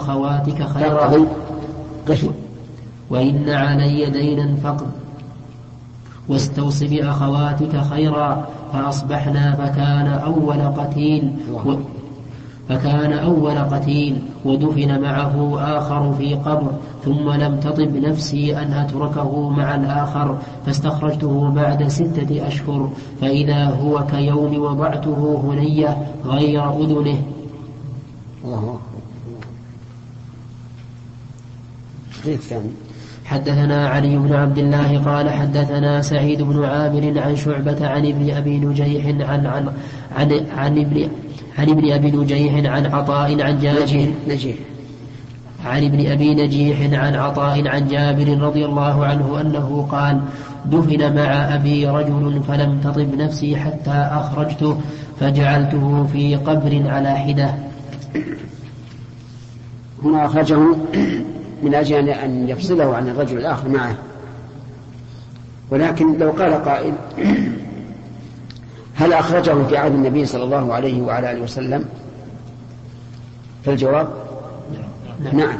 أخواتك خيرا. وإن علي دينا فقد واستوص بأخواتك خيرا. فأصبحنا فكان أول قتيل. و فكان أول قتيل. ودفن معه آخر في قبر. ثم لم تطب نفسي أن أتركه مع الآخر. فاستخرجته بعد ستة أشهر. فإذا هو كيوم وضعته هنية غير أذنه. حدثنا علي بن عبد الله قال حدثنا سعيد بن عامر عن شعبة عن ابن أبي نجيح عن عن عن, عن ابن عن ابن أبي نجيح عن عطاء عن جابر. نجيح. عن ابن أبي نجيح عن عطاء عن جابر رضي الله عنه أنه قال دفن مع أبي رجل فلم تطب نفسي حتى أخرجته فجعلته في قبر على حدة. هنا أخرجه من أجل أن يفصله عن الرجل الآخر معه. ولكن لو قال قائل هل أخرجه في عهد النبي صلى الله عليه وعلى آله وسلم؟ فالجواب نعم, نعم.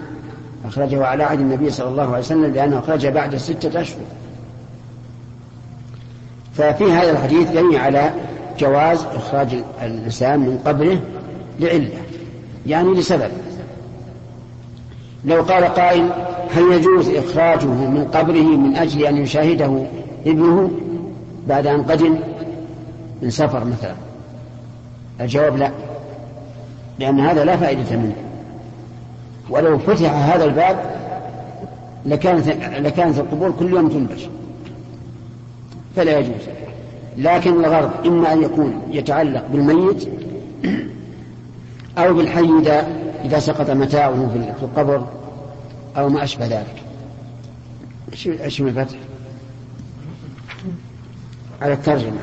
أخرجه على عهد النبي صلى الله عليه وسلم لأنه أخرج بعد ستة أشهر. ففي هذا الحديث دليل على جواز إخراج الإنسان من قبره لعلة يعني لسبب. لو قال قائل هل يجوز إخراجه من قبره من أجل أن يشاهده ابنه بعد أن قدم من سفر مثلا؟ الجواب لا لأن هذا لا فائدة منه. ولو فتح هذا الباب لكانت لكانت القبور كل يوم تنبش. فلا يجوز. لكن الغرض إما أن يكون يتعلق بالميت أو بالحي إذا إذا سقط متاعه في القبر أو ما أشبه ذلك. إيش من الفتح؟ على الترجمة.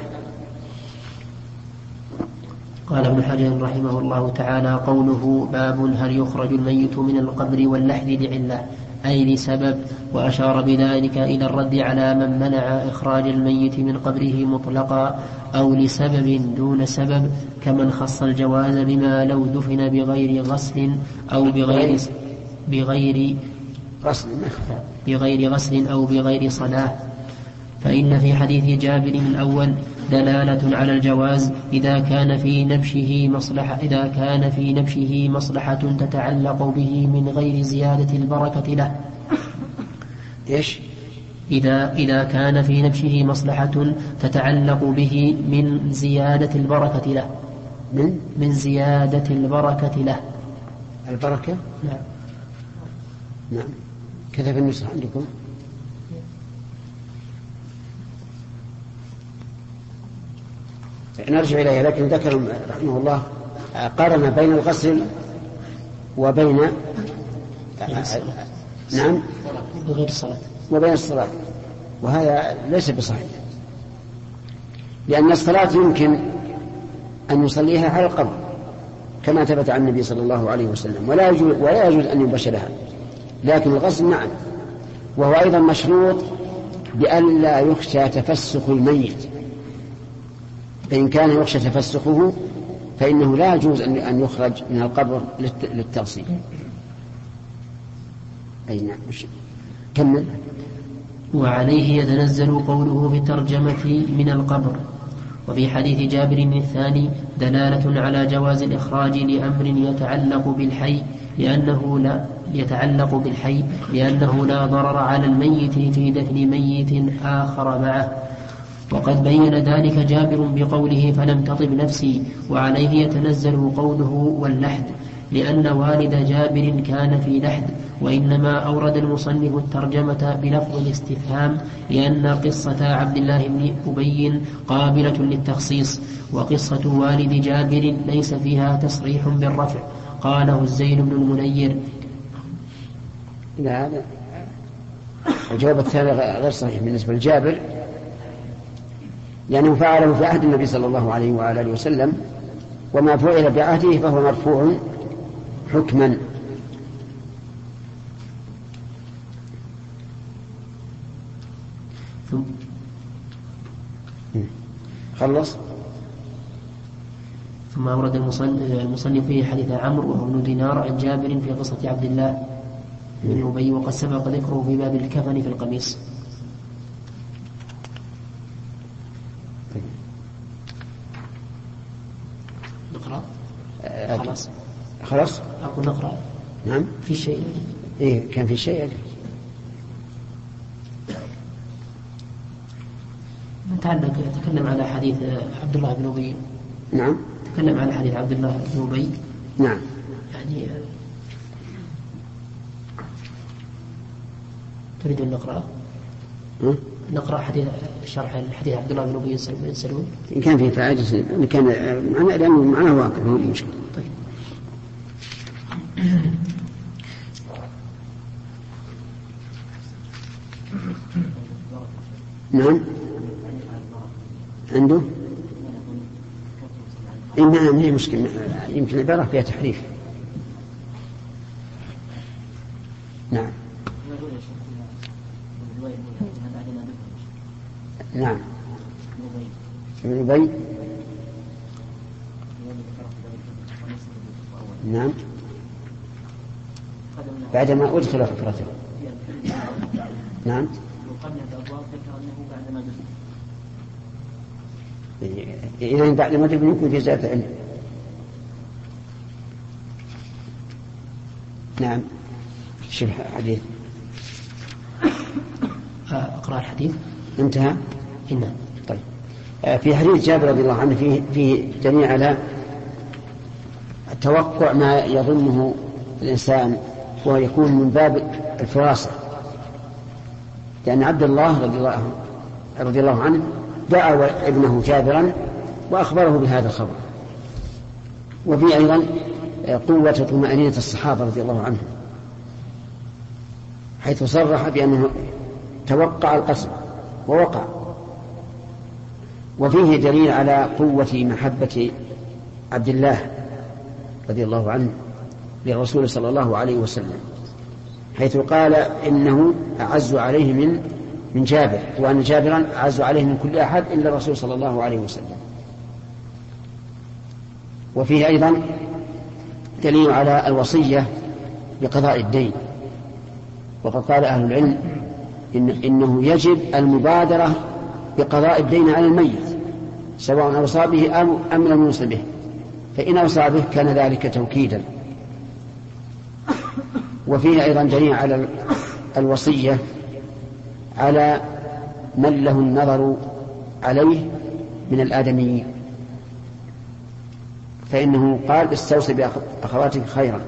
قال ابن حجر رحمه الله تعالى قوله باب هل يخرج الميت من القبر واللحد لعلة أي لسبب وأشار بذلك إلى الرد على من منع إخراج الميت من قبره مطلقا أو لسبب دون سبب كمن خص الجواز بما لو دفن بغير غسل أو بغير بغير غسل بغير غسل أو بغير صلاة. فإن في حديث جابر الأول دلالة على الجواز إذا كان في نبشه مصلحة إذا كان في نبشه مصلحة تتعلق به من غير زيادة البركة له. إيش؟ إذا إذا كان في نبشه مصلحة تتعلق به من زيادة البركة له. من؟ من زيادة البركة له. البركة؟ نعم. نعم. كذا في النسخة عندكم؟ نرجع إليها لكن ذكر رحمه الله قارن بين الغسل وبين نعم. وغير الصلاة وبين الصلاة. وهذا ليس بصحيح. لأن الصلاة يمكن أن يصليها على القبر كما ثبت عن النبي صلى الله عليه وسلم ولا يجوز ولا يجوز أن يبشرها. لكن الغسل نعم. وهو أيضا مشروط بألا يخشى تفسخ الميت. فإن كان يخشى تفسخه فإنه لا يجوز أن يخرج من القبر للتغسيل. أي نعم كمل. وعليه يتنزل قوله في الترجمة من القبر. وفي حديث جابر الثاني دلالة على جواز الإخراج لأمر يتعلق بالحي لأنه لا يتعلق بالحي لأنه لا ضرر على الميت في دفن ميت آخر معه. وقد بين ذلك جابر بقوله فلم تطب نفسي وعليه يتنزل قوله واللحد لأن والد جابر كان في لحد وإنما أورد المصنف الترجمة بلفظ الاستفهام لأن قصة عبد الله بن أبي قابلة للتخصيص وقصة والد جابر ليس فيها تصريح بالرفع قاله الزين بن المنير. لا هذا. الجواب الثاني غير صحيح. بالنسبة لجابر لأنه فعله في عهد النبي صلى الله عليه وعلى آله وسلم وما فعل بعهده فهو مرفوع حكما. خلص. ثم أورد المصنف فيه حديث عمرو وهو ابن دينار عن جابر في قصة عبد الله بن أبي وقد سبق ذكره في باب الكفن في القميص نقرأ خلاص خلاص؟ أقول نقرأ. نعم. في شيء؟ إيه كان في شيء؟ نتعلق تكلم على حديث عبد الله بن أبي. نعم. تكلم على حديث عبد الله بن أبي. نعم. يعني تريد أن نقرأ؟ نقرأ حديث شرح الحديث عبد الله بن أبي بن سلول إن كان فيه فائدة إن كان معناه لأنه معناه هو مشكلة. طيب. نعم. عنده؟ إنها ما هي مشكلة؟ يمكن العبارة فيها تحريف. نعم. نعم. ابن أبي نعم بعدما أدخل حفرته نعم. إذا بعد ما تبني يكون في زيادة علم. نعم. شوف حديث. أقرأ الحديث. انتهى؟ نعم طيب. آه، في حديث جابر رضي الله عنه فيه فيه دليل على توقع ما يظنه الإنسان وهو يكون من باب الفراسة لأن عبد الله رضي الله رضي الله عنه دعا ابنه جابرا وأخبره بهذا الخبر. وفي أيضا قوة طمأنينة الصحابة رضي الله عنهم حيث صرح بأنه توقع القتل ووقع. وفيه دليل على قوة محبة عبد الله رضي الله عنه. للرسول صلى الله عليه وسلم حيث قال إنه أعز عليه من من جابر وأن جابرا أعز عليه من كل أحد إلا الرسول صلى الله عليه وسلم. وفيه أيضا دليل على الوصية بقضاء الدين. وقد قال أهل العلم إن إنه يجب المبادرة بقضاء الدين على الميت سواء أوصى به أم لم يوصي به فإن أوصى به كان ذلك توكيدا. وفيه أيضا دليل على الوصية على من له النظر عليه من الآدميين. فإنه قال استوصي بأخواتك خيرا.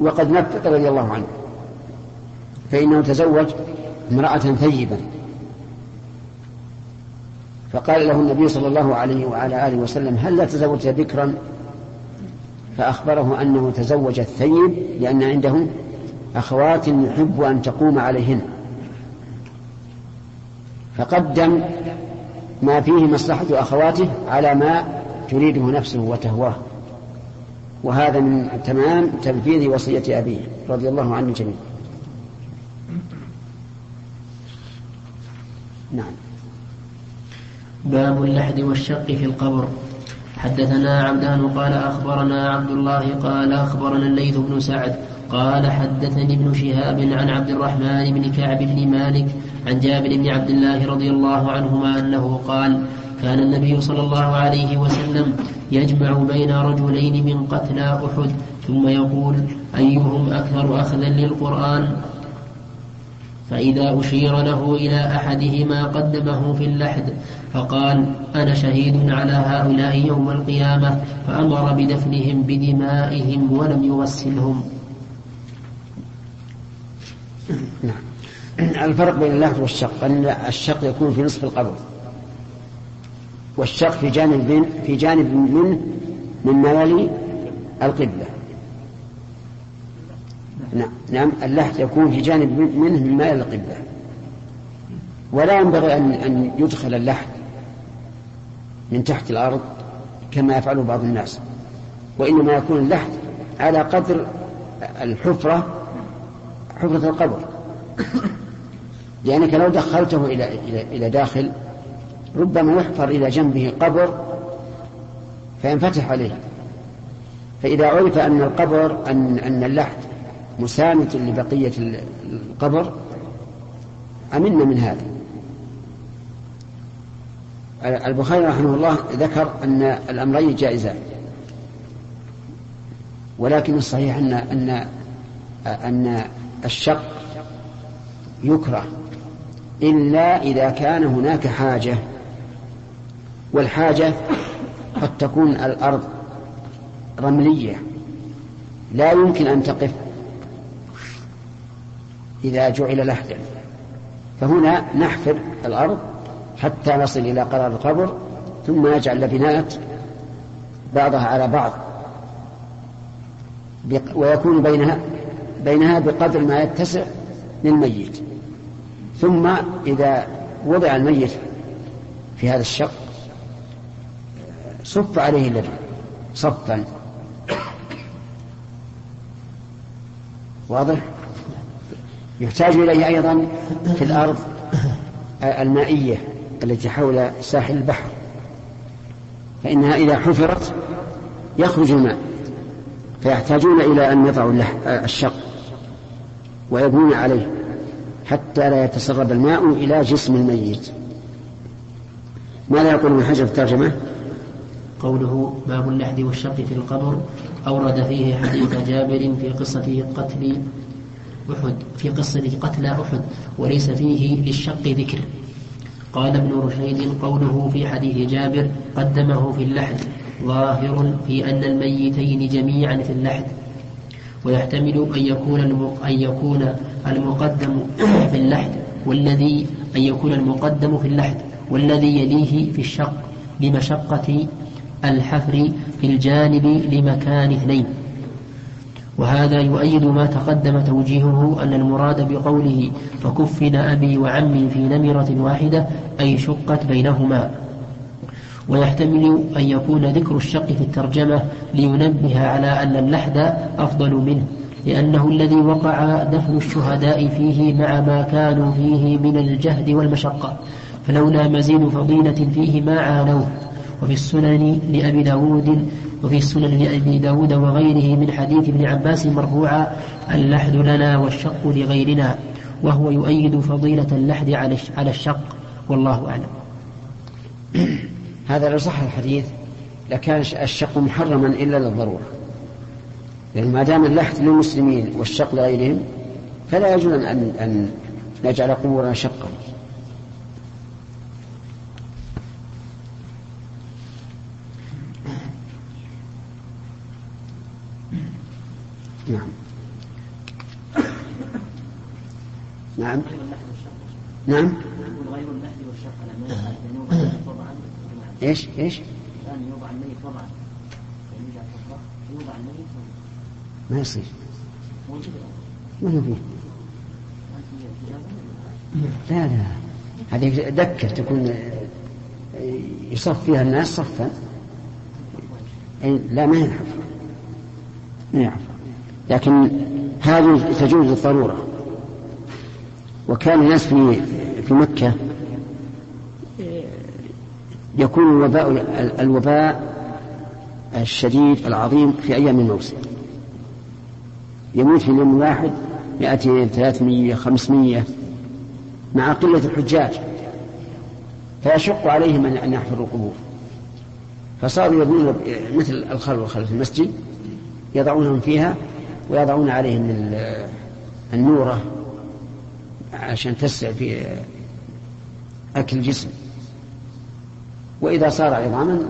وقد نفذ رضي الله عنه. فإنه تزوج امرأة ثيبا. فقال له النبي صلى الله عليه وعلى آله وسلم هل لا تزوجت بكرا فأخبره أنه تزوج الثيب لأن عنده أخوات يحب أن تقوم عليهن. فقدم ما فيه مصلحة أخواته على ما تريده نفسه وتهواه. وهذا من تمام تنفيذ وصية أبيه رضي الله عنه جميعا. نعم. باب اللحد والشق في القبر. حدثنا عبدان قال أخبرنا عبد الله قال أخبرنا الليث بن سعد قال حدثني ابن شهاب عن عبد الرحمن بن كعب بن مالك عن جابر بن عبد الله رضي الله عنهما أنه قال كان النبي صلى الله عليه وسلم يجمع بين رجلين من قتلى أحد ثم يقول أيهم أكثر أخذا للقرآن؟ فإذا أشير له إلى أحدهما قدمه في اللحد فقال أنا شهيد على هؤلاء يوم القيامة فأمر بدفنهم بدمائهم ولم يغسلهم نعم. الفرق بين اللحد والشق أن الشق يكون في نصف القبر والشق في جانب من في جانب منه مما يلي القبلة. نعم. نعم. اللحد يكون في جانب منه مما يلي القبلة. ولا ينبغي أن أن يدخل اللحد من تحت الأرض كما يفعله بعض الناس. وإنما يكون اللحد على قدر الحفرة حفرة القبر. لأنك لو دخلته إلى إلى إلى داخل ربما يحفر إلى جنبه قبر فينفتح عليه. فإذا عرف أن القبر أن أن اللحد مساند لبقية القبر أمنا من هذا. البخاري رحمه الله ذكر أن الأمرين جائزان. ولكن الصحيح أن أن أن الشق يكره إلا إذا كان هناك حاجة والحاجة قد تكون الأرض رملية لا يمكن أن تقف. إذا جعل لحدا فهنا نحفر الأرض حتى نصل إلى قرار القبر ثم نجعل لبنات بعضها على بعض. ويكون بينها بينها بقدر ما يتسع للميت. ثم إذا وضع الميت في هذا الشق صف عليه اللبن صفا. واضح؟ يحتاج إليه أيضا في الأرض المائية التي حول ساحل البحر فإنها إذا حفرت يخرج الماء فيحتاجون إلى أن يضعوا الشق ويبنون عليه حتى لا يتسرب الماء إلى جسم الميت ماذا يقول ابن حجر في الترجمة؟ قوله باب اللحد والشق في القبر أورد فيه حديث جابر في قصة قتل أحد في قصة قتل أحد وليس فيه للشق ذكر. قال ابن رشيد قوله في حديث جابر قدمه في اللحد ظاهر في أن الميتين جميعا في اللحد. ويحتمل أن يكون أن يكون المقدم في اللحد والذي أن يكون المقدم في اللحد والذي يليه في الشق لمشقة الحفر في الجانب لمكان اثنين. وهذا يؤيد ما تقدم توجيهه أن المراد بقوله فكفن أبي وعمي في نمرة واحدة أي شقت بينهما. ويحتمل أن يكون ذكر الشق في الترجمة لينبه على أن اللحد أفضل منه لأنه الذي وقع دفن الشهداء فيه مع ما كانوا فيه من الجهد والمشقة فلولا مزيد فضيلة فيه ما عانوه. وفي السنن لأبي داود وفي السنن لأبي داود وغيره من حديث ابن عباس مرفوعا اللحد لنا والشق لغيرنا وهو يؤيد فضيلة اللحد على الشق والله أعلم. هذا لو صح الحديث لكان الشق محرما إلا للضرورة. لأن ما دام اللحد للمسلمين والشق لغيرهم فلا يجوز أن أن نجعل قبورنا شقا. نعم. نعم. نعم. إيش؟ إيش؟ يوضع الميت وضعا يوضع الميت ما يصير. ما فيه لا لا. هذه دكة تكون يصف فيها الناس صفا. لا ما ينحف ما يعرف. لكن هذه تجوز للضرورة وكان الناس في في مكة يكون الوباء الوباء الشديد العظيم في أيام الموسم. يموت في اليوم الواحد مائتين ثلاثمية خمسمية مع قلة الحجاج. فيشق عليهم أن يحفروا القبور. فصاروا يبنون مثل الخلوة خلف المسجد يضعونهم فيها ويضعون عليهم النورة عشان تسع في أكل الجسم. وإذا صار عظاما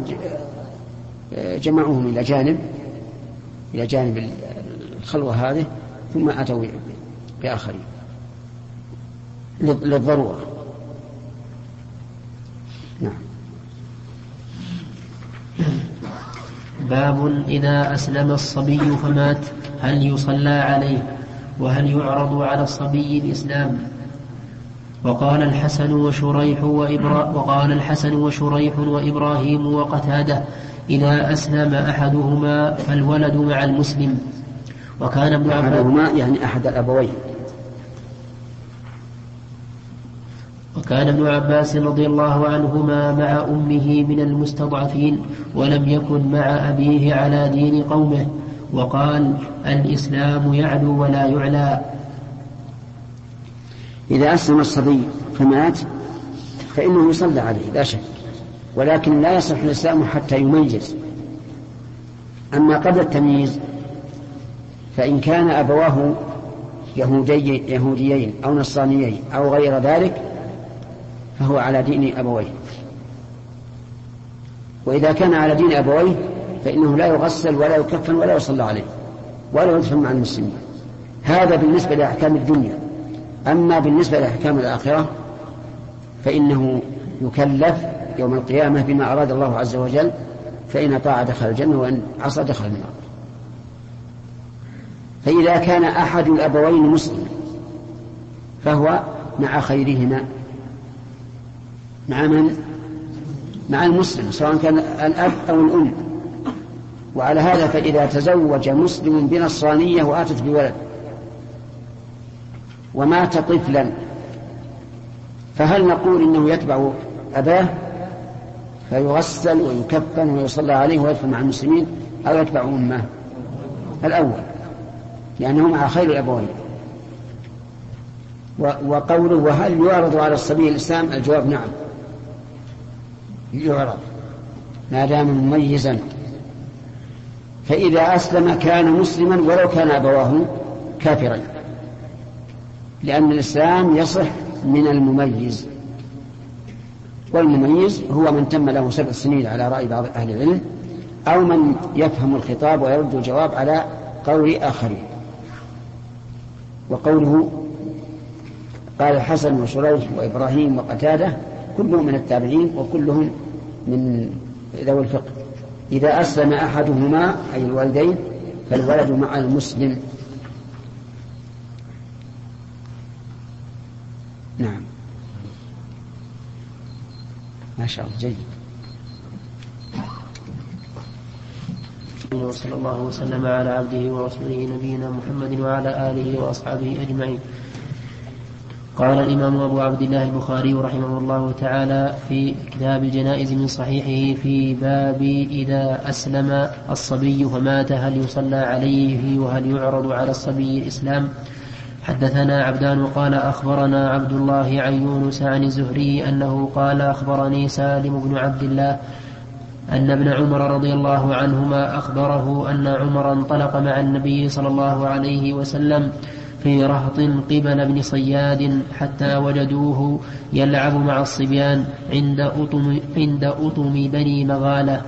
جمعوهم إلى جانب إلى جانب الخلوة هذه ثم أتوا بآخرين للضرورة. نعم. باب إذا أسلم الصبي فمات هل يصلى عليه؟ وهل يعرض على الصبي الإسلام؟ وقال الحسن وشريح وإبرا وقال الحسن وشريح وإبراهيم وقتادة إذا أسلم أحدهما فالولد مع المسلم. وكان ابن أحدهما يعني أحد الأبوين. وكان ابن عباس رضي الله عنهما مع أمه من المستضعفين ولم يكن مع أبيه على دين قومه وقال الإسلام يعلو ولا يعلى. إذا أسلم الصبي فمات فإنه يصلى عليه لا شك ولكن لا يصح الإسلام حتى يميز. أما قبل التمييز فإن كان أبواه يهودي يهوديين أو نصرانيين أو غير ذلك فهو على دين أبويه. وإذا كان على دين أبويه فإنه لا يغسل ولا يكفن ولا يصلى عليه ولا يدفن مع المسلمين. هذا بالنسبة لأحكام الدنيا. أما بالنسبة لأحكام الآخرة فإنه يكلف يوم القيامة بما أراد الله عز وجل فإن أطاع دخل الجنة وإن عصى دخل النار. فإذا كان أحد الأبوين مسلما فهو مع خيرهما. مع من؟ مع المسلم سواء كان الأب أو الأم. وعلى هذا فإذا تزوج مسلم بنصرانية وآتت بولد. ومات طفلا. فهل نقول إنه يتبع أباه؟ فيغسل ويكفن ويصلى عليه ويدفن مع المسلمين أو يتبع أمه؟ الأول. لأنه مع خير الأبوين. وقوله وهل يعرض على الصبي الإسلام؟ الجواب نعم. يعرض ما دام مميزا. فإذا أسلم كان مسلما ولو كان أبواه كافرا. لأن الإسلام يصح من المميز. والمميز هو من تم له سبع سنين على رأي بعض أهل العلم أو من يفهم الخطاب ويرد الجواب على قول آخرين. وقوله قال الحسن وشريح وإبراهيم وقتادة كلهم من التابعين وكلهم من ذوي الفقه. إذا أسلم أحدهما أي الوالدين فالولد مع المسلم. نعم. ما شاء الله جيد. وصلى الله وسلم على عبده ورسوله نبينا محمد وعلى آله وأصحابه أجمعين. قال الإمام أبو عبد الله البخاري رحمه الله تعالى في كتاب الجنائز من صحيحه في باب إذا أسلم الصبي فمات هل يصلى عليه وهل يعرض على الصبي الإسلام. حدثنا عبدان قال أخبرنا عبد الله عن يونس عن الزهري أنه قال أخبرني سالم بن عبد الله أن ابن عمر رضي الله عنهما أخبره أن عمر انطلق مع النبي صلى الله عليه وسلم في رهط قبل ابن صياد حتى وجدوه يلعب مع الصبيان عند أطم, عند أطم بني مغالة.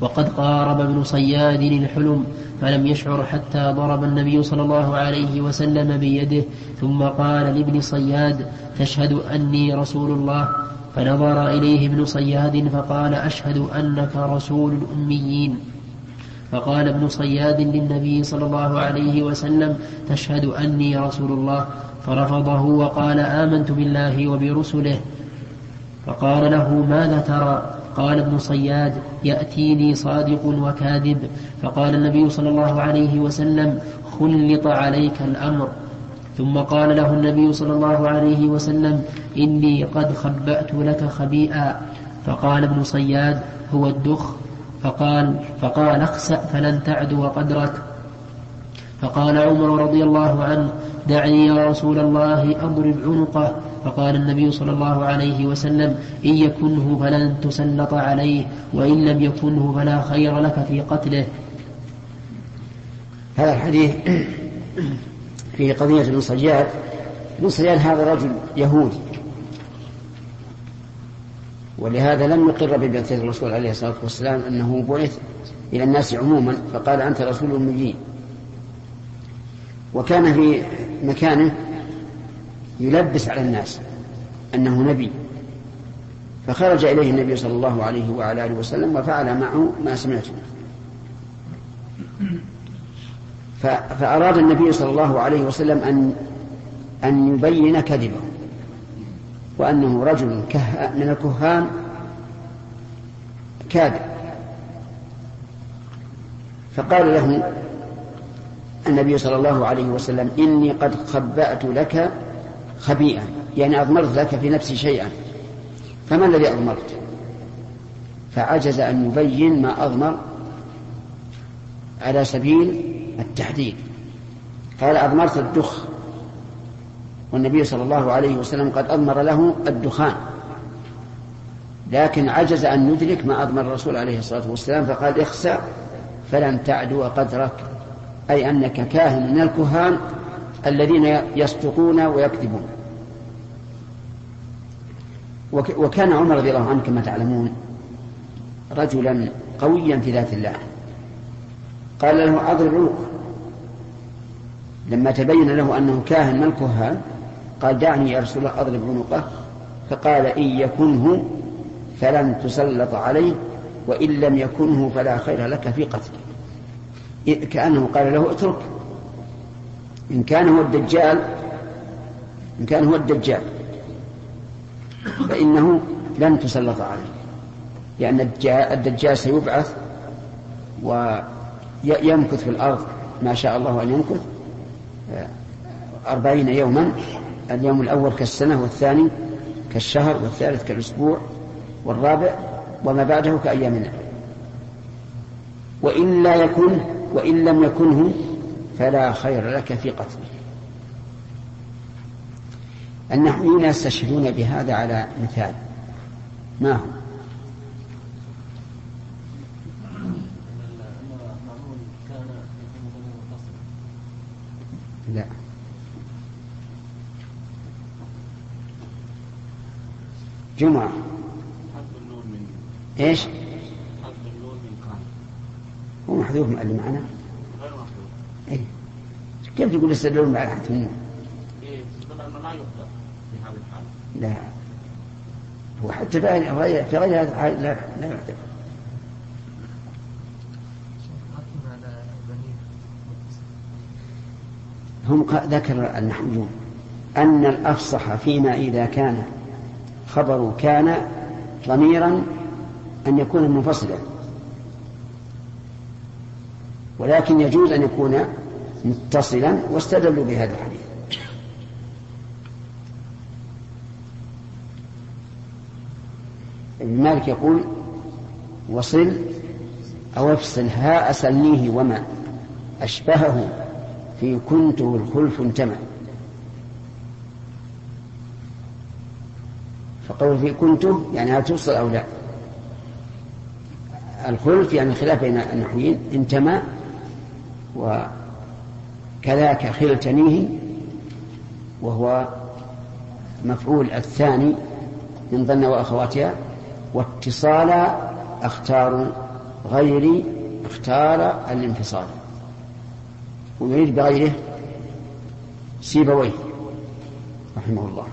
وقد قارب ابن صياد الحلم فلم يشعر حتى ضرب النبي صلى الله عليه وسلم بيده ثم قال لابن صياد تشهد أني رسول الله. فنظر إليه ابن صياد فقال أشهد أنك رسول الأميين. فقال ابن صياد للنبي صلى الله عليه وسلم تشهد أني رسول الله. فرفضه وقال آمنت بالله وبرسله. فقال له ماذا ترى؟ قال ابن صياد يأتيني صادق وكاذب. فقال النبي صلى الله عليه وسلم خلط عليك الأمر. ثم قال له النبي صلى الله عليه وسلم إني قد خبأت لك خبيئا. فقال ابن صياد هو الدخ فقال فقال اخسأ فلن تعدو قدرك فقال عمر رضي الله عنه دعني يا رسول الله أضرب عنقه. فقال النبي صلى الله عليه وسلم إن يكنه فلن تسلط عليه وإن لم يكنه فلا خير لك في قتله. هذا الحديث في قضية ابن صياد ابن صياد هذا رجل يهودي. ولهذا لم يقر ببعثة الرسول عليه الصلاة والسلام أنه بعث إلى الناس عموما فقال أنت رسول الأميين وكان في مكانه يلبس على الناس أنه نبي. فخرج إليه النبي صلى الله عليه وعلى آله وسلم وفعل معه ما سمعته فأراد النبي صلى الله عليه وسلم أن أن يبين كذبه. وأنه رجل من الكهان كاذب فقال له النبي صلى الله عليه وسلم إني قد خبأت لك خبيئا يعني أضمرت لك في نفسي شيئا. فما الذي أضمرت؟ فعجز أن يبين ما أضمر على سبيل التحديد. قال أضمرت الدخ. والنبي صلى الله عليه وسلم قد أضمر له الدخان. لكن عجز أن يدرك ما أضمر الرسول عليه الصلاة والسلام فقال اخسأ فلن تعدو قدرك. أي أنك كاهن من الكهان الذين يصدقون ويكذبون. وكان عمر رضي الله عنه كما تعلمون رجلا قويا في ذات الله. قال له أضرب عنقه لما تبين له أنه كاهن من الكهان قال دعني يا رسول الله أضرب عنقه. فقال إن يكنه فلن تسلط عليه وإن لم يكنه فلا خير لك في قتله. كأنه قال له اترك. إن كان هو الدجال إن كان هو الدجال فإنه لن تسلط عليه. لأن الدجال سيبعث ويمكث في الأرض ما شاء الله أن يمكث أربعين يوما. اليوم الأول كالسنة والثاني كالشهر والثالث كالأسبوع والرابع وما بعده كأيامنا. وإن لا يكن وإن لم يكنه فلا خير لك في قتله. النحويون يستشهدون بهذا على مثال. ما هو؟ لا. جمعة إيش؟ هو محذوف اللي معنا؟ غير محذوف إيه كيف تقول يستدلون بعد حتى النون؟ لا يحذف في هذه الحالة لا في غير الحالة لا لا يحذف هم ذكر النحويون أن الأفصح فيما إذا كان خبر كان ضميرا أن يكون منفصلا. ولكن يجوز أن يكون متصلا واستدلوا بهذا الحديث. ابن مالك يقول وصل أو أفصل ها أسلنيه وما أشبهه في كنته الخلف انتمى. فقول في كنته يعني هل توصل أو لا؟ الخلف يعني خلاف بين النحويين انتمى وكذاك خلتنيه وهو مفعول الثاني من ظن وأخواتها واتصال أختار غيري اختار الانفصال. ويريد بغيره سيبويه رحمه الله.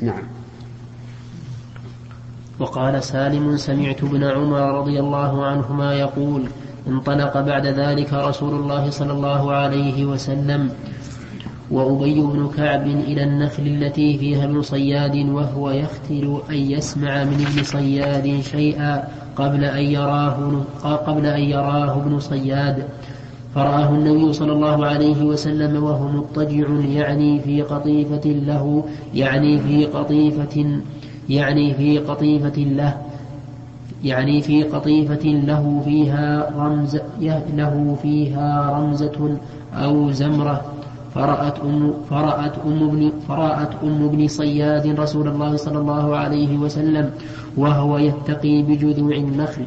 نعم. وقال سالم سمعت ابن عمر رضي الله عنهما يقول انطلق بعد ذلك رسول الله صلى الله عليه وسلم وأبي بن كعب إلى النخل التي فيها ابن صياد وهو يختل أن يسمع من ابن صياد شيئا قبل أن يراه قبل أن يراه ابن صياد. فرآه النبي صلى الله عليه وسلم وهو مضطجع يعني في قطيفة له يعني في قطيفة يعني في قطيفة له يعني في قطيفة له فيها رمز له فيها رمزة أو زمرة. فرأت أم فرأت أم ابن فرأت أم ابن صياد رسول الله صلى الله عليه وسلم وهو يتقي بجذوع النخل.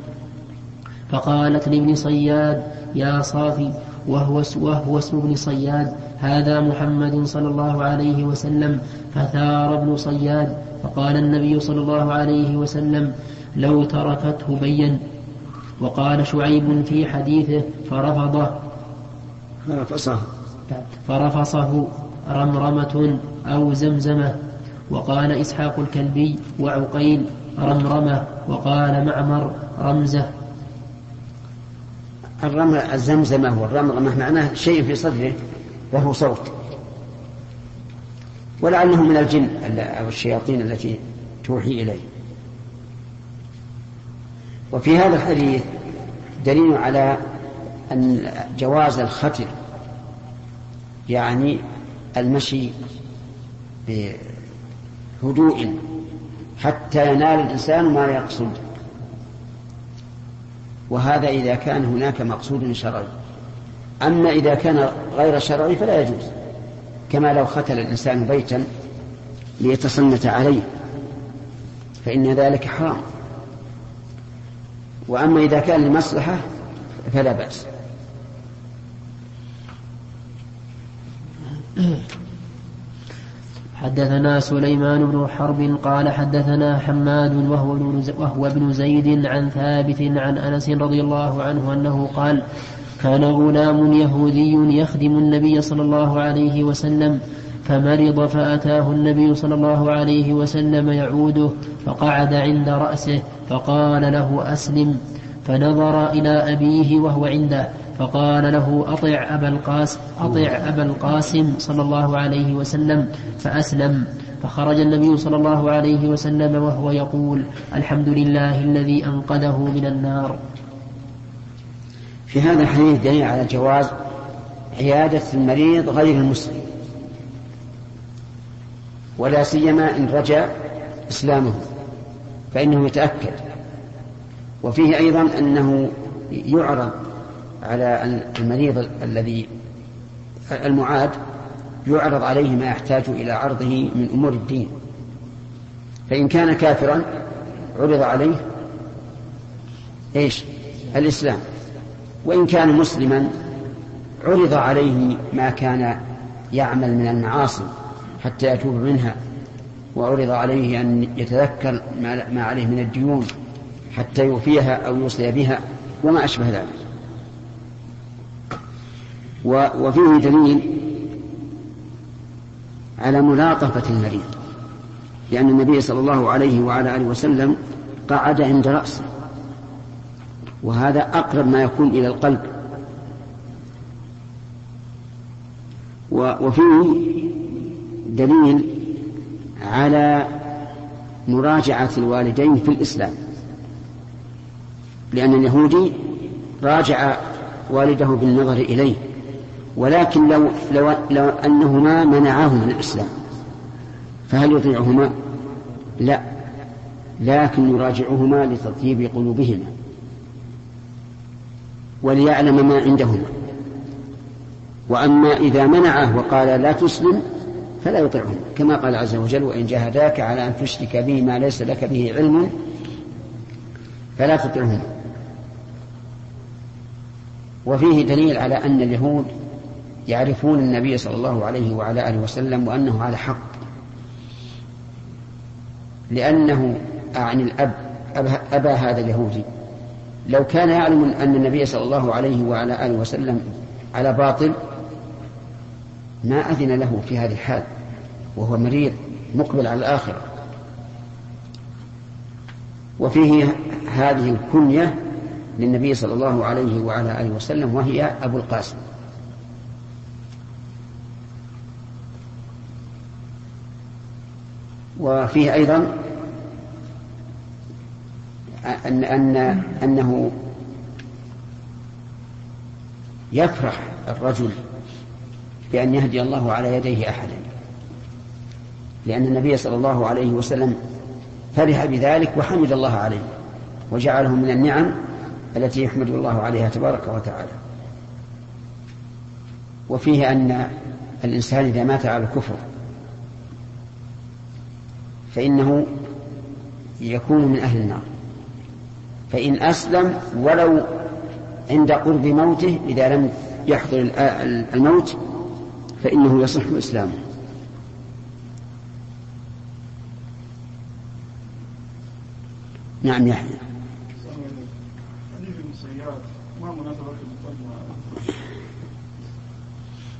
فقالت لابن صياد يا صافي وهو وهو اسم ابن صياد. هذا محمد صلى الله عليه وسلم. فثار ابن صياد. فقال النبي صلى الله عليه وسلم لو تركته بين وقال شعيب في حديثه فرفضه. فرفصه. فرفصه. رمرمة أو زمزمة. وقال إسحاق الكلبي وعقيل رمرمة. وقال معمر رمزة. الرمل الزمزمة والرمرمة معناه شيء في صدره وهو صوت. ولعله من الجن أو الشياطين التي توحي إليه. وفي هذا الحديث دليل على أن جواز الختر يعني المشي بهدوء حتى ينال الإنسان ما يقصد. وهذا إذا كان هناك مقصود شرعي. أما إذا كان غير شرعي فلا يجوز كما لو ختل الإنسان بيتا ليتصنت عليه فإن ذلك حرام. وأما إذا كان لمصلحة فلا بأس. حدثنا سليمان بن حرب قال حدثنا حماد وهو وهو ابن زيد عن ثابت عن أنس رضي الله عنه أنه قال كان غلام يهودي يخدم النبي صلى الله عليه وسلم فمرض فأتاه النبي صلى الله عليه وسلم يعوده فقعد عند رأسه فقال له أسلم فنظر إلى أبيه وهو عنده فقال له أطع أبا القاسم أطع أبا القاسم صلى الله عليه وسلم فأسلم. فخرج النبي صلى الله عليه وسلم وهو يقول الحمد لله الذي أنقذه من النار. في هذا الحديث دليل على جواز عيادة المريض غير المسلم. ولا سيما إن رجع إسلامه فإنه يتأكد. وفيه أيضا أنه يعرض على المريض الذي المعاد يعرض عليه ما يحتاج إلى عرضه من أمور الدين. فإن كان كافرا عرض عليه إيش؟ الإسلام. وإن كان مسلما عرض عليه ما كان يعمل من المعاصي حتى يتوب منها وعرض عليه أن يتذكر ما عليه من الديون حتى يوفيها أو يوصي بها وما أشبه ذلك. وفيه دليل على ملاطفة المريض لأن النبي صلى الله عليه وعلى آله وسلم قعد عند رأسه وهذا أقرب ما يكون إلى القلب. وفيه دليل على مراجعة الوالدين في الإسلام لأن اليهودي راجع والده بالنظر إليه. ولكن لو, لو, لو أنهما منعاه من الإسلام فهل يطيعهما؟ لا لكن يراجعهما لتطيب قلوبهما وليعلم ما عندهما وأما إذا منعه وقال لا تسلم فلا يطيعهما كما قال عز وجل وإن جاهداك على أن تشرك به ما ليس لك به علم فلا تطعهما وفيه دليل على أن اليهود يعرفون النبي صلى الله عليه وعلى آله وسلم وأنه على حق. لأنه أعني الأب أبا هذا اليهودي. لو كان يعلم أن النبي صلى الله عليه وعلى آله وسلم على باطل ما أذن له في هذه الحال وهو مريض مقبل على الآخرة. وفيه هذه الكنية للنبي صلى الله عليه وعلى آله وسلم وهي أبو القاسم. وفيه أيضا أن أن أنه يفرح الرجل بأن يهدي الله على يديه أحدا لأن النبي صلى الله عليه وسلم فرح بذلك وحمد الله عليه وجعله من النعم التي يحمد الله عليها تبارك وتعالى. وفيه أن الإنسان إذا مات على الكفر فإنه يكون من أهل النار. فإن أسلم ولو عند قرب موته إذا لم يحضر الموت فإنه يصح إسلامه. نعم يحيى.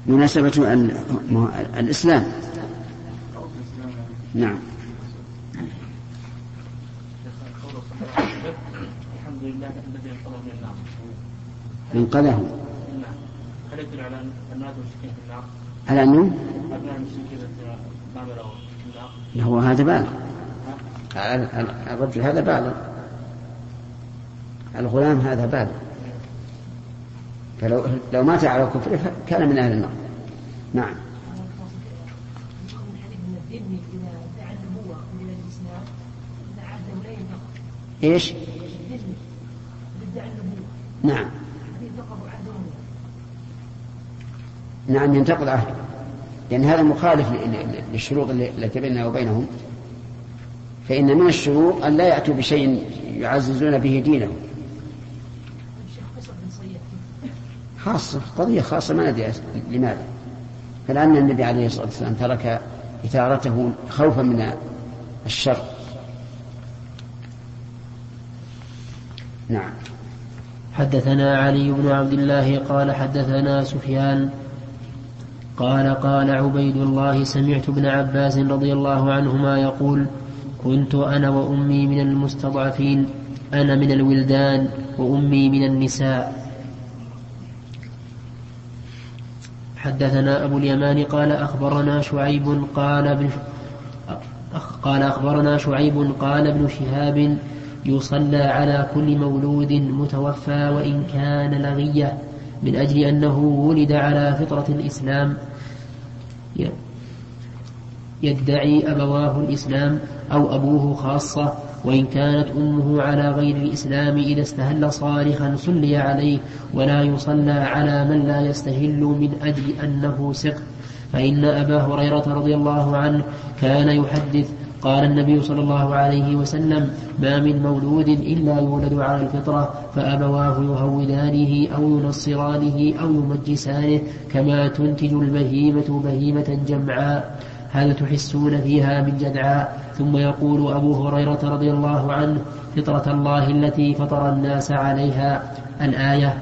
مناسبة الإسلام. نعم. الذي انقذه. من النار انقذه نعم هل يدل على ان المشركين في النار؟ على أنه؟ ابناء المشركين هو هذا بالغ. الرجل هذا بالغ. الغلام هذا بالغ. فلو لو مات على كفره كان من أهل النار. نعم. الابن إذا ادعى النبوة من الإسلام إذا عهده لا ينتقض إيش؟ الابن ادعى النبوة نعم. نعم ينتقض عهده. لأن هذا مخالف للشروط التي بيننا وبينهم. فإن من الشروط أن لا يأتوا بشيء يعززون به دينهم. خاصة قضية خاصة ما ندري لماذا. فلأن النبي عليه الصلاة والسلام ترك إثارته خوفا من الشر. نعم. حدثنا علي بن عبد الله قال حدثنا سفيان قال قال عبيد الله سمعت ابن عباس رضي الله عنهما يقول كنت أنا وأمي من المستضعفين أنا من الولدان وأمي من النساء. حدثنا أبو اليمان قال أخبرنا شعيب قال ابن قال أخبرنا شعيب قال ابن شهاب يصلى على كل مولود متوفى وإن كان لغية من أجل أنه ولد على فطرة الإسلام. يدعي أبواه الإسلام أو أبوه خاصة وإن كانت أمه على غير الإسلام إذا استهل صارخا صلي عليه ولا يصلى على من لا يستهل من أجل أنه سقط فإن أبا هريرة رضي الله عنه كان يحدث قال النبي صلى الله عليه وسلم ما من مولود إلا يولد على الفطرة فأبواه يهودانه أو ينصرانه أو يمجسانه كما تنتج البهيمة بهيمة جمعاء. هل تحسون فيها من جدعاء؟ ثم يقول أبو هريرة رضي الله عنه فطرة الله التي فطر الناس عليها. الآية.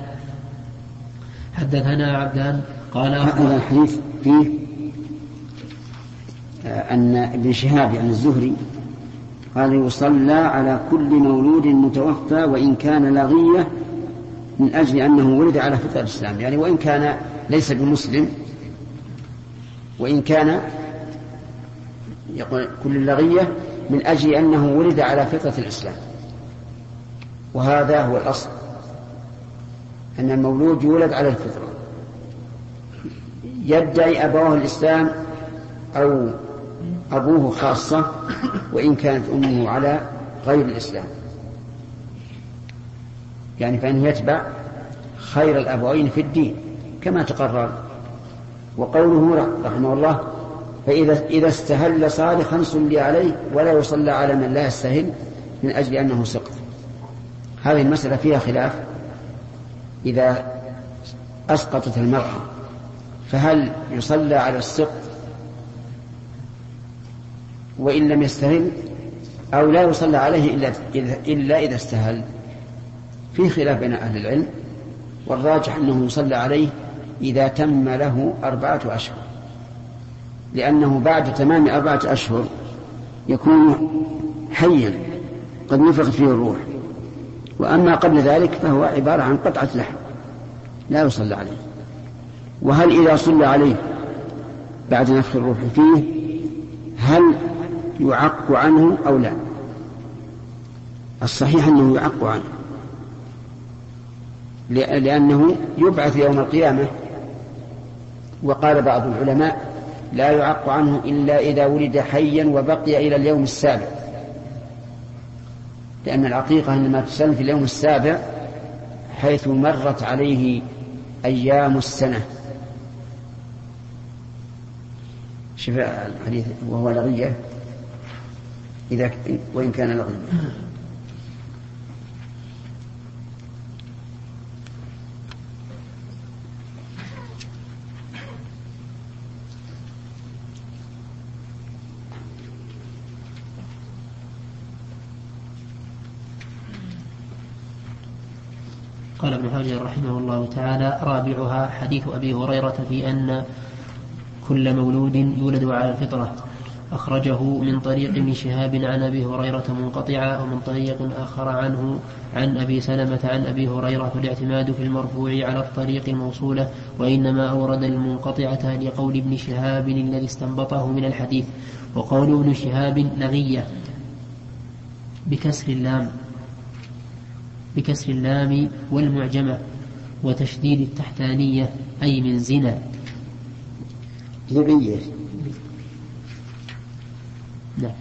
حدثنا عبدان قال هذا الحديث فيه أن ابن شهاب يعني الزهري قال يصلى على كل مولود متوفى وإن كان لغية من أجل أنه ولد على فطرة الإسلام. يعني وإن كان ليس بمسلم وإن كان يقول كل اللغية من أجل أنه ولد على فطرة الإسلام. وهذا هو الأصل أن المولود يولد على الفطرة. يدعي أبواه الإسلام أو أبوه خاصة وإن كانت أمه على غير الإسلام. يعني فإنه يتبع خير الأبوين في الدين كما تقرر. وقوله رحمه الله فإذا إذا استهل صارخا صلي عليه ولا يصلى على من لا يستهل من أجل أنه سقط. هذه المسألة فيها خلاف. إذا أسقطت المرأة فهل يصلى على السقط وإن لم يستهل أو لا يصلى عليه إلا إلا إذا استهل. في خلاف بين أهل العلم والراجح أنه يصلى عليه إذا تم له أربعة أشهر. لأنه بعد تمام أربعة أشهر يكون حيا قد نفخت فيه الروح. وأما قبل ذلك فهو عبارة عن قطعة لحم لا يصلى عليه. وهل إذا صلى عليه بعد نفخ الروح فيه هل يعق عنه أو لا. الصحيح أنه يعق عنه. لأنه يبعث يوم القيامة. وقال بعض العلماء لا يعق عنه إلا إذا ولد حيا وبقي إلى اليوم السابع. لأن العقيقة إنما تسلم في اليوم السابع حيث مرت عليه أيام السنة. شوف الحديث وهو لغية. إذا وإن كان لغية قال ابن حجر رحمه الله تعالى رابعها حديث أبي هريرة في أن كل مولود يولد على الفطرة. أخرجه من طريق ابن شهاب عن أبي هريرة منقطعة ومن طريق آخر عنه عن أبي سلمة عن أبي هريرة فالاعتماد في المرفوع على الطريق الموصولة وإنما أورد المنقطعة لقول ابن شهاب الذي استنبطه من الحديث وقول ابن شهاب نغية بكسر اللام بكسر اللام والمعجمة وتشديد التحتانية أي من زنا. ذرية نعم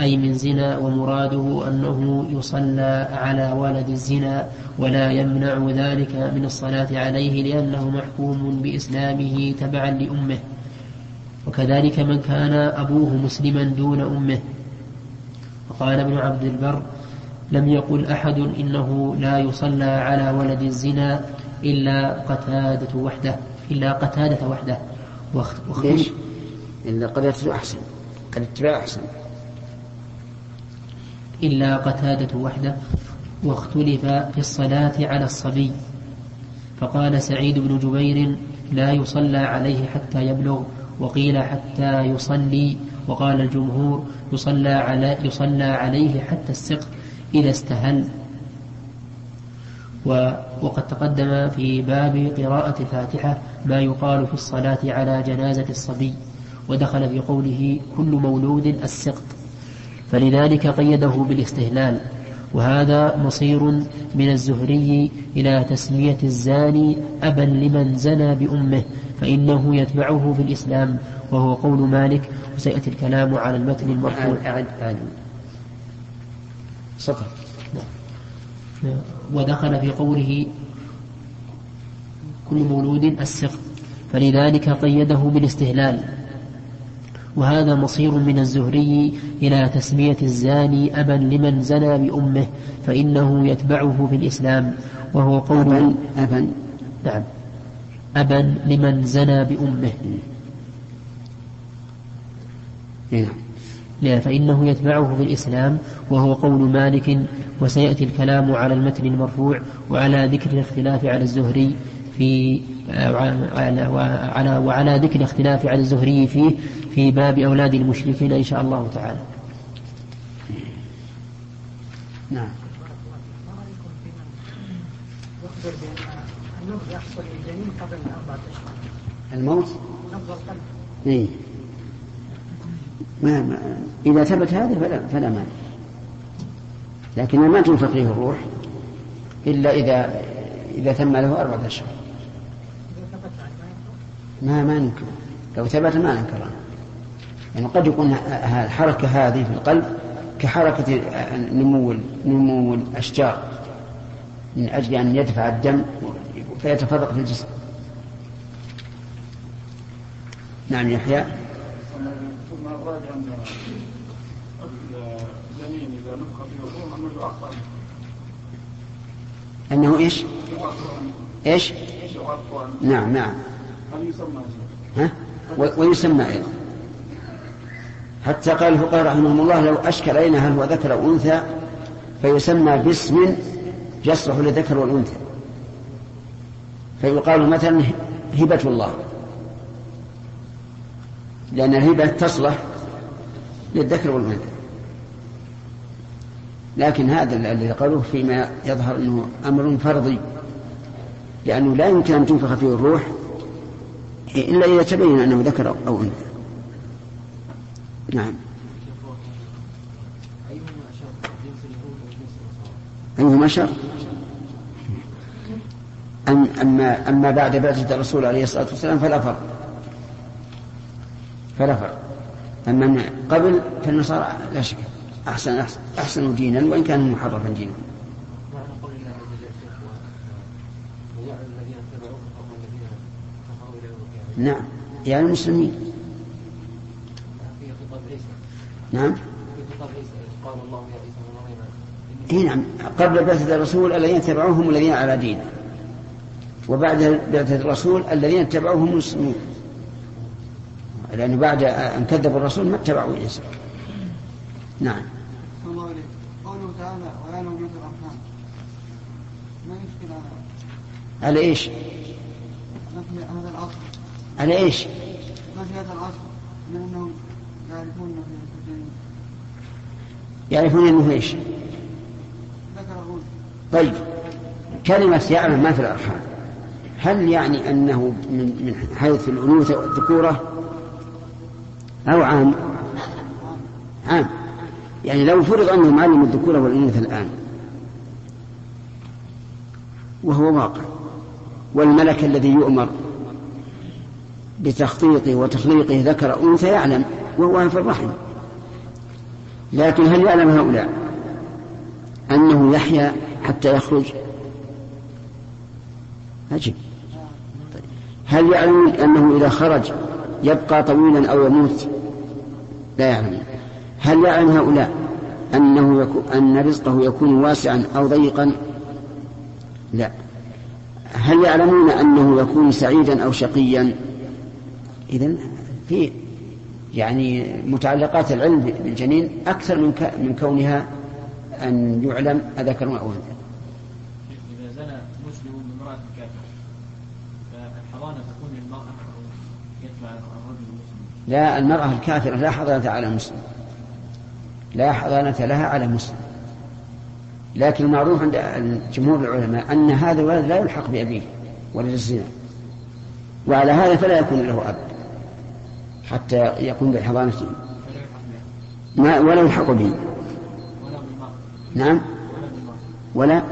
أي من زنا ومراده أنه يصلى على ولد الزنا ولا يمنع ذلك من الصلاة عليه لأنه محكوم بإسلامه تبعا لأمه. وكذلك من كان أبوه مسلما دون أمه. وقال ابن عبد البر لم يقل أحد إنه لا يصلى على ولد الزنا إلا قتادة وحده إلا قتادة وحده. ليش؟ إلا قتادة أحسن الاتباع أحسن. إلا قتادة وحده واختلف في الصلاة على الصبي. فقال سعيد بن جبير لا يصلى عليه حتى يبلغ وقيل حتى يصلي. وقال الجمهور يصلى, على يصلى عليه حتى السقط إذا استهل. وقد تقدم في باب قراءة الفاتحة ما يقال في الصلاة على جنازة الصبي. ودخل في قوله كل مولود السقط. فلذلك قيده بالاستهلال وهذا مصير من الزهري إلى تسمية الزاني أبا لمن زنى بأمه فإنه يتبعه في الإسلام وهو قول مالك وسيأتي الكلام على المتن المرفوع. أعد أعد سطر ودخل في قوله كل مولود السقط فلذلك قيده بالاستهلال. وهذا مصير من الزهري إلى تسمية الزاني أبا لمن زنى بأمه فإنه يتبعه في الإسلام وهو قول أبا أبا. نعم. أبا لمن زنى بأمه. نعم فإنه يتبعه في الإسلام وهو قول مالك وسيأتي الكلام على المتن المرفوع وعلى ذكر الاختلاف على الزهري في وعلى, وعلى, ذكر الاختلاف على الزهري فيه في باب أولاد المشركين إن شاء الله تعالى. نعم. الموت؟ إيه. ما, ما إذا ثبت هذا فلا فلا مانع. لكن ما تنفق فيه الروح إلا إذا إذا تم له أربعة أشهر. ما ما ننكر لو ثبت ما ننكر يعني قد يكون الحركة هذه في القلب كحركة نمو نمو الأشجار من أجل أن يدفع الدم فيتفرق في الجسم. نعم يحيى. ثم الراجع الجنين إذا فيه أنه أنه إيش؟ إيش؟ نعم نعم. ها؟ ويسمى أيضا. حتى قال الفقهاء رحمهم الله لو أشكل علينا هل هو ذكر أو أنثى فيسمى باسم يصلح للذكر والأنثى. فيقال مثلا هبة الله. لأن الهبة تصلح للذكر والأنثى. لكن هذا الذي قالوه فيما يظهر أنه أمر فرضي لأنه لا يمكن أن تنفخ فيه الروح إلا إذا تبين أنه ذكر أو أنثى. نعم. أيهما شر أم أما أما بعد بعثة الرسول عليه الصلاة والسلام فلا فرق. فلا فرق. أما قبل فالنصارى لا شك. أحسن أحسن, أحسن دينا وإن كان محرفا دينا. نعم. يعني المسلمين. نعم. اي نعم. قبل بعثة الرسول الذين اتبعوهم الذين على دينه وبعد بعثة الرسول الذين اتبعوهم المسلمون لأنه بعد أن كذبوا الرسول ما اتبعوا عيسى نعم. الله قوله تعالى الأرحام ما يشكل على على إيش؟ هذا العصر. على إيش؟ هذا العصر يعرفون إنه إيش؟ طيب كلمة يعلم ما في الأرحام هل يعني أنه من من حيث الأنوثة والذكورة أو عام؟ عام يعني لو فرض أنه معلم الذكورة والأنوثة الآن وهو واقع والملك الذي يؤمر بتخطيطه وتخليقه ذكر أنثى يعلم وهو في الرحم. لكن هل يعلم هؤلاء أنه يحيا حتى يخرج؟ أجب. هل يعلم أنه إذا خرج يبقى طويلا أو يموت؟ لا يعلم. هل يعلم هؤلاء أنه يكون أن رزقه يكون واسعا أو ضيقا؟ لا. هل يعلمون أنه يكون سعيدا أو شقيا؟ إذا في يعني متعلقات العلم بالجنين أكثر من من كونها أن يعلم أذكر أو أنثى. إذا زنى مسلم بامرأة كافرة فالحضانة تكون للمرأة أو يتبع الرجل المسلم؟ لا المرأة الكافرة لا حضانة على مسلم. لا حضانة لها على مسلم. لكن المعروف عند جمهور العلماء أن هذا الولد لا يلحق بأبيه ولد الزنا. وعلى هذا فلا يكون له أب حتى يقوم بحضانته ما ولا يلحق به. نعم. ولا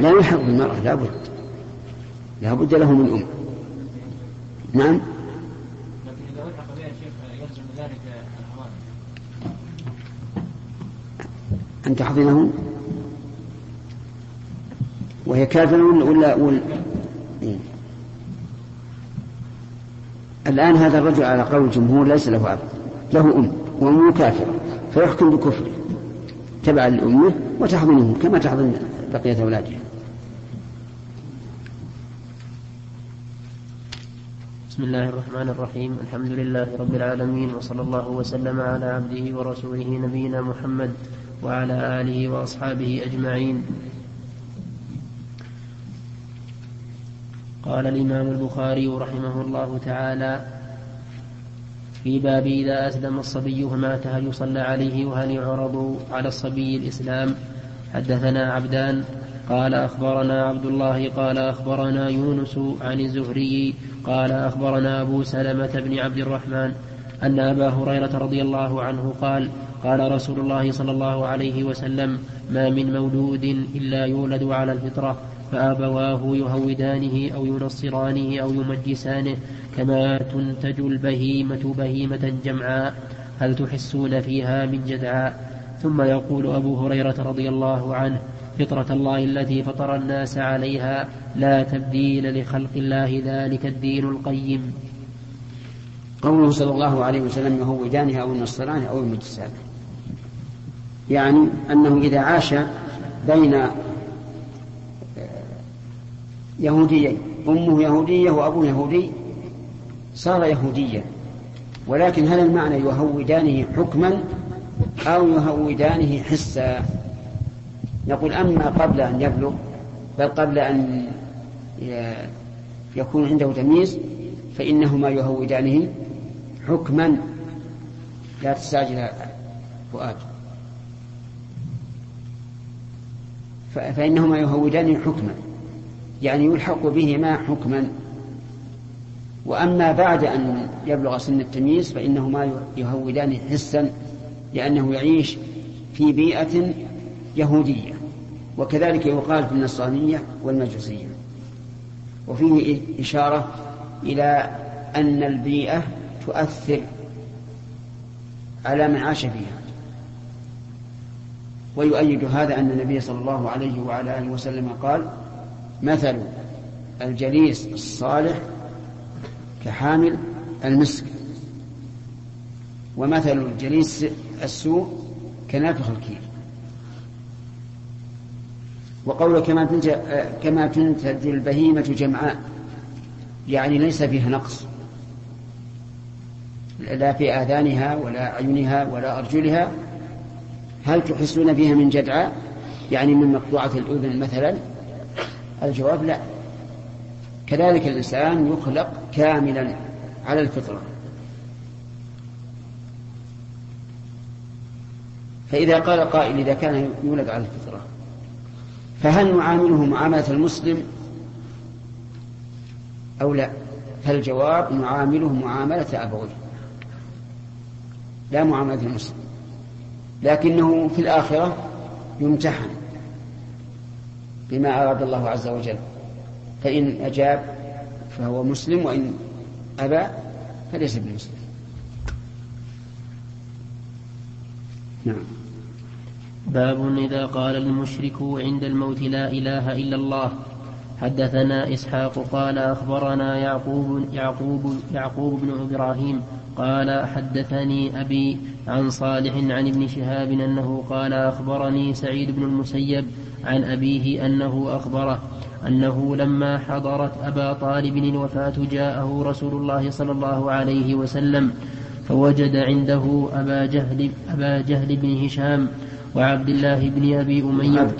لا يلحق بالمرأة لا بد. لا بد له من أم. نعم. أن تحضنه. وهي كافرة ولا ولا إيه. الآن هذا الرجل على قول الجمهور ليس له أب له أم وأمه كافرة فيحكم بكفره تبعا لأمه وتحضنه كما تحضن بقية أولادها بسم الله الرحمن الرحيم. الحمد لله رب العالمين وصلى الله وسلم على عبده ورسوله نبينا محمد وعلى آله وأصحابه أجمعين. قال الإمام البخاري رحمه الله تعالى في باب إذا أسلم الصبي فمات هل يصلى عليه وهل يعرض على الصبي الإسلام؟ حدثنا عبدان قال أخبرنا عبد الله قال أخبرنا يونس عن الزهري قال أخبرنا أبو سلمة بن عبد الرحمن أن أبا هريرة رضي الله عنه قال قال رسول الله صلى الله عليه وسلم ما من مولود إلا يولد على الفطرة فأبواه يهودانه أو ينصرانه أو يمجسانه كما تنتج البهيمة بهيمة جمعاء. هل تحسون فيها من جدعاء ثم يقول أبو هريرة رضي الله عنه فطرة الله التي فطر الناس عليها لا تبديل لخلق الله ذلك الدين القيم. قوله صلى الله عليه وسلم يهودانه أو النصرانه أو المجسانه يعني أنه إذا عاش بين يهوديين. أمه يهودية وأبوه يهودي. صار يهوديا. ولكن هل المعنى يهودانه حكما أو يهودانه حسا؟ نقول أما قبل أن يبلغ بل قبل أن يكون عنده تمييز فإنهما يهودانه حكما. لا تستعجل فؤاد. فإنهما يهودانه حكما. يعني يلحق بهما حكما. وأما بعد أن يبلغ سن التمييز فإنهما يهودان حسا لأنه يعيش في بيئة يهودية وكذلك يقال في النصرانية والمجوسية. وفيه إشارة إلى أن البيئة تؤثر على من عاش فيها. ويؤيد هذا أن النبي صلى الله عليه وعلى آله وسلم قال مثل الجليس الصالح كحامل المسك ومثل الجليس السوء كنافخ الكير وقول كما تنتج كما تنتج البهيمة جمعاء يعني ليس فيها نقص. لا في آذانها ولا أعينها ولا أرجلها. هل تحسون فيها من جدعاء؟ يعني من مقطوعة الأذن مثلا؟ الجواب لا. كذلك الإنسان يخلق كاملا على الفطرة. فإذا قال قائل إذا كان يولد على الفطرة فهل نعامله معاملة المسلم أو لا؟ فالجواب نعامله معاملة أبويه لا معاملة المسلم. لكنه في الآخرة يمتحن. بما أراد الله عز وجل. فإن أجاب فهو مسلم وإن أبى فليس بمسلم. نعم. باب إذا قال المشرك عند الموت لا إله إلا الله. حدثنا إسحاق قال أخبرنا يعقوب يعقوب يعقوب بن إبراهيم قال حدثني أبي عن صالح عن ابن شهاب أنه قال أخبرني سعيد بن المسيب عن أبيه أنه أخبره أنه لما حضرت أبا طالب الوفاة جاءه رسول الله صلى الله عليه وسلم فوجد عنده أبا جهل أبا جهل بن هشام وعبد الله بن أبي أمية.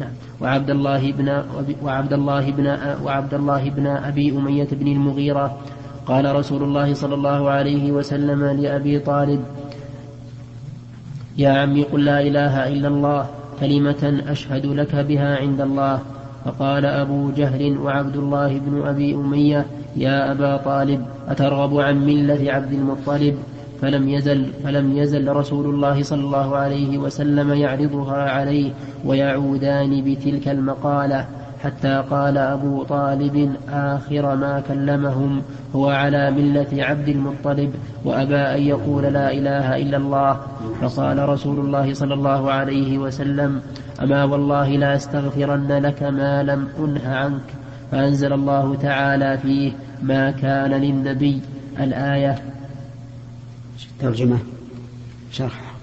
نعم. وعبد الله بن وعبد الله بن وعبد الله بن أبي أمية بن المغيرة. قال رسول الله صلى الله عليه وسلم لأبي طالب يا عمي قل لا إله إلا الله كلمة أشهد لك بها عند الله. فقال أبو جهل وعبد الله بن أبي أمية يا أبا طالب أترغب عن ملة عبد المطلب؟ فلم يزل فلم يزل رسول الله صلى الله عليه وسلم يعرضها عليه ويعودان بتلك المقالة. حتى قال أبو طالب آخر ما كلمهم هو على ملة عبد المطلب وأبى أن يقول لا إله إلا الله. فقال رسول الله صلى الله عليه وسلم أما والله لا أستغفرن لك ما لم أنه عنك. فأنزل الله تعالى فيه ما كان للنبي. الآية. ترجمة. شرح.